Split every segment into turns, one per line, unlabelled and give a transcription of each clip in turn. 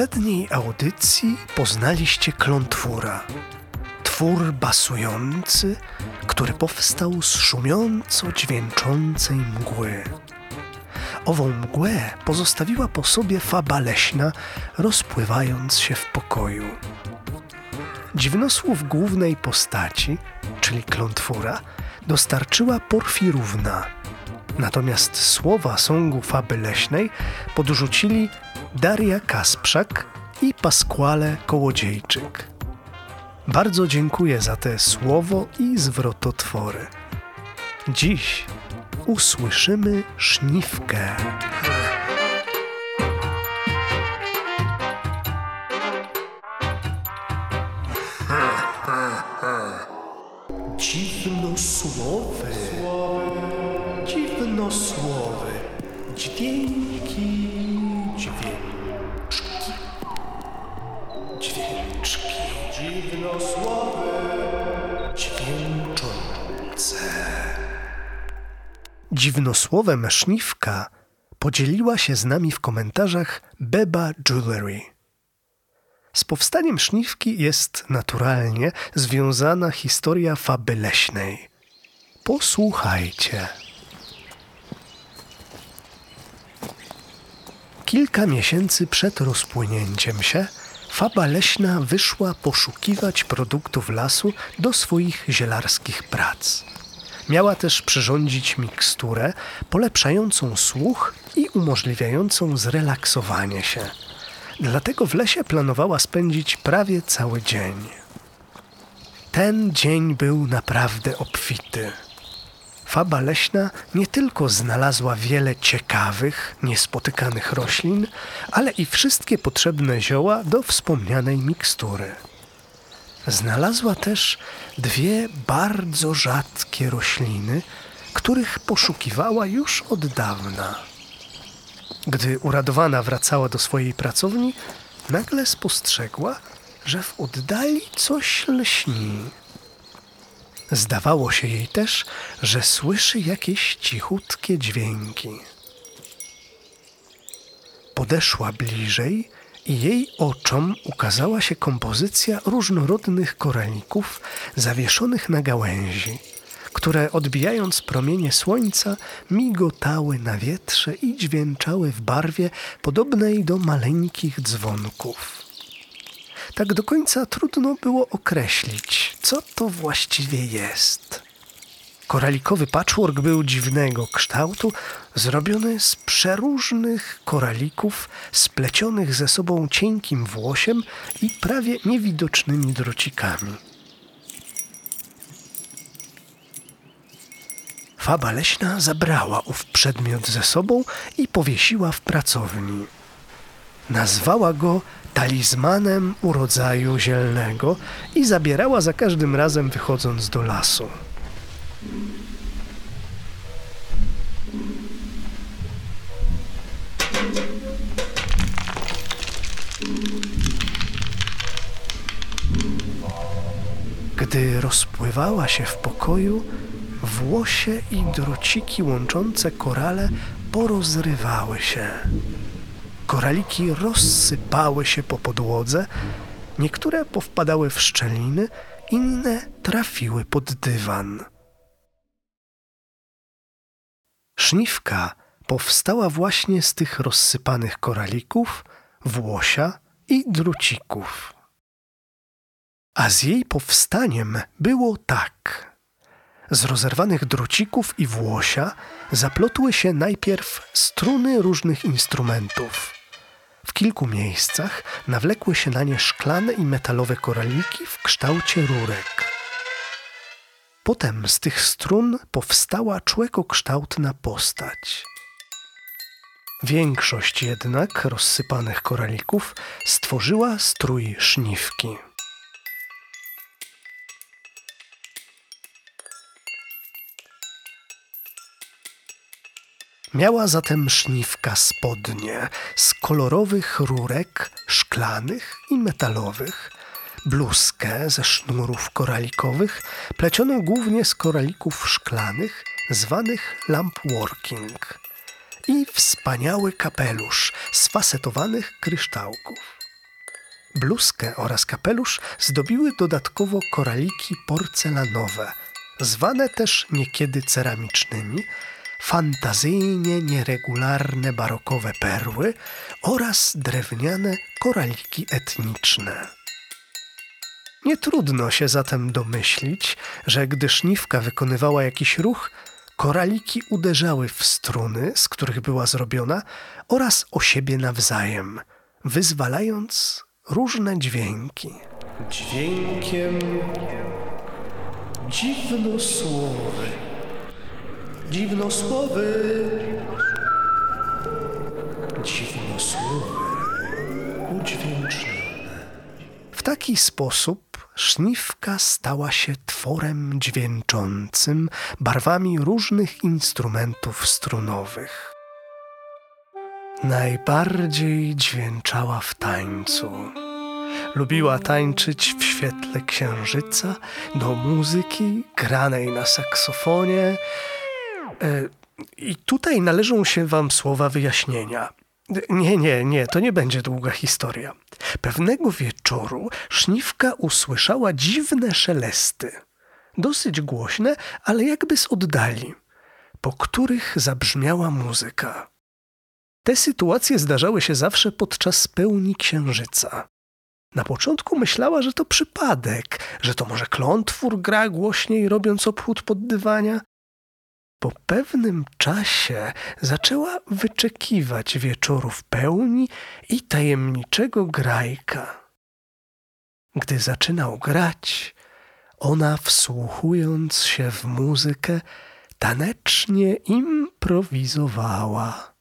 poprzedniej audycji poznaliście klątwóra. Twór basujący, który powstał z szumiąco dźwięczącej mgły. Ową mgłę pozostawiła po sobie faba leśna, rozpływając się w pokoju. Dziwnosłów głównej postaci, czyli klątwóra, dostarczyła Porfirówna. Natomiast słowa sągu faby leśnej podrzucili Daria Kasprzak i Pasquale Kołodziejczyk. Bardzo dziękuję za te słowo i zwrototwory. Dziś usłyszymy szniwkę. Dziwnosłowy, dziwnosłowy, dźwięki, Dziwnosłowem szniwka podzieliła się z nami w komentarzach Beba Jewelry. Z powstaniem szniwki jest naturalnie związana historia faby leśnej. Posłuchajcie. Kilka miesięcy przed rozpłynięciem się faba leśna wyszła poszukiwać produktów lasu do swoich zielarskich prac. Miała też przyrządzić miksturę polepszającą słuch i umożliwiającą zrelaksowanie się – Dlatego w lesie planowała spędzić prawie cały dzień. Ten dzień był naprawdę obfity. Faba leśna nie tylko znalazła wiele ciekawych, niespotykanych roślin, ale i wszystkie potrzebne zioła do wspomnianej mikstury. Znalazła też dwie bardzo rzadkie rośliny, których poszukiwała już od dawna. Gdy uradowana wracała do swojej pracowni, nagle spostrzegła, że w oddali coś lśni. Zdawało się jej też, że słyszy jakieś cichutkie dźwięki. Podeszła bliżej i jej oczom ukazała się kompozycja różnorodnych koralików zawieszonych na gałęzi które odbijając promienie słońca migotały na wietrze i dźwięczały w barwie podobnej do maleńkich dzwonków. Tak do końca trudno było określić, co to właściwie jest. Koralikowy patchwork był dziwnego kształtu, zrobiony z przeróżnych koralików splecionych ze sobą cienkim włosiem i prawie niewidocznymi drocikami. Faba leśna zabrała ów przedmiot ze sobą i powiesiła w pracowni. Nazwała go talizmanem urodzaju zielnego i zabierała za każdym razem wychodząc do lasu. Gdy rozpływała się w pokoju, Włosie i drociki łączące korale porozrywały się. Koraliki rozsypały się po podłodze, niektóre powpadały w szczeliny, inne trafiły pod dywan. Szniwka powstała właśnie z tych rozsypanych koralików, włosia i drucików. A z jej powstaniem było tak. Z rozerwanych drocików i włosia zaplotły się najpierw struny różnych instrumentów. W kilku miejscach nawlekły się na nie szklane i metalowe koraliki w kształcie rurek. Potem z tych strun powstała człekokształtna postać. Większość jednak rozsypanych koralików stworzyła strój szniwki. Miała zatem szniwka spodnie z kolorowych rurek szklanych i metalowych, bluzkę ze sznurów koralikowych, plecioną głównie z koralików szklanych, zwanych lampworking i wspaniały kapelusz z fasetowanych kryształków. Bluzkę oraz kapelusz zdobiły dodatkowo koraliki porcelanowe, zwane też niekiedy ceramicznymi, fantazyjnie nieregularne barokowe perły oraz drewniane koraliki etniczne. Nie trudno się zatem domyślić, że gdy szniwka wykonywała jakiś ruch, koraliki uderzały w struny, z których była zrobiona, oraz o siebie nawzajem, wyzwalając różne dźwięki. Dźwiękiem dziwnosłowy. Dziwnosłowy. Dziwnosłowy. Udźwięcznione. W taki sposób szniwka stała się tworem dźwięczącym barwami różnych instrumentów strunowych. Najbardziej dźwięczała w tańcu. Lubiła tańczyć w świetle księżyca do muzyki granej na saksofonie. E, I tutaj należą się wam słowa wyjaśnienia. Nie, nie, nie, to nie będzie długa historia. Pewnego wieczoru szniwka usłyszała dziwne szelesty. Dosyć głośne, ale jakby z oddali, po których zabrzmiała muzyka. Te sytuacje zdarzały się zawsze podczas pełni księżyca. Na początku myślała, że to przypadek, że to może klątwór gra głośniej, robiąc obchód poddywania. Po pewnym czasie zaczęła wyczekiwać wieczorów pełni i tajemniczego grajka. Gdy zaczynał grać, ona wsłuchując się w muzykę, tanecznie improwizowała.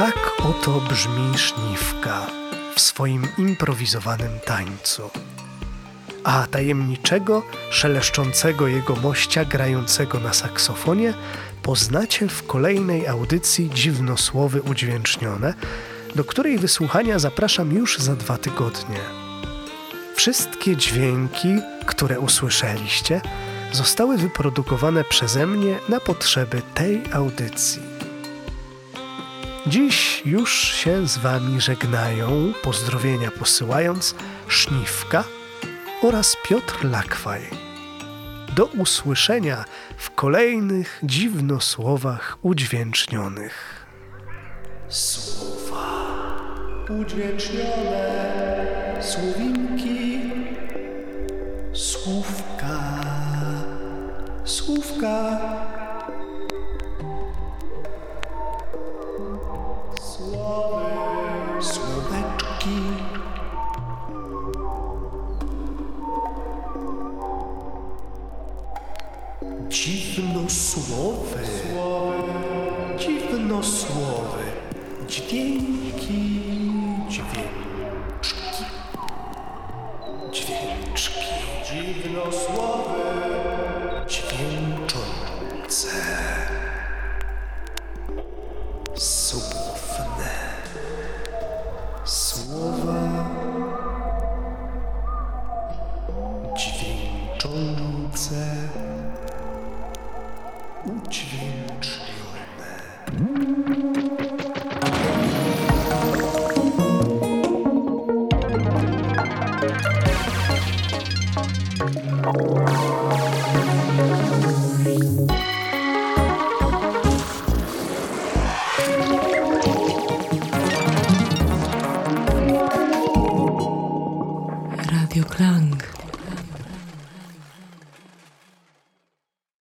Tak oto brzmi szniwka w swoim improwizowanym tańcu. A tajemniczego, szeleszczącego jego mościa grającego na saksofonie poznacie w kolejnej audycji Dziwnosłowy Udźwięcznione, do której wysłuchania zapraszam już za dwa tygodnie. Wszystkie dźwięki, które usłyszeliście, zostały wyprodukowane przeze mnie na potrzeby tej audycji. Dziś już się z Wami żegnają, pozdrowienia posyłając Szniwka oraz Piotr Lakwaj. Do usłyszenia w kolejnych dziwnosłowach udźwięcznionych. Słowa udźwięcznione, słowinki, Dziwnosłowy. Dźwięki.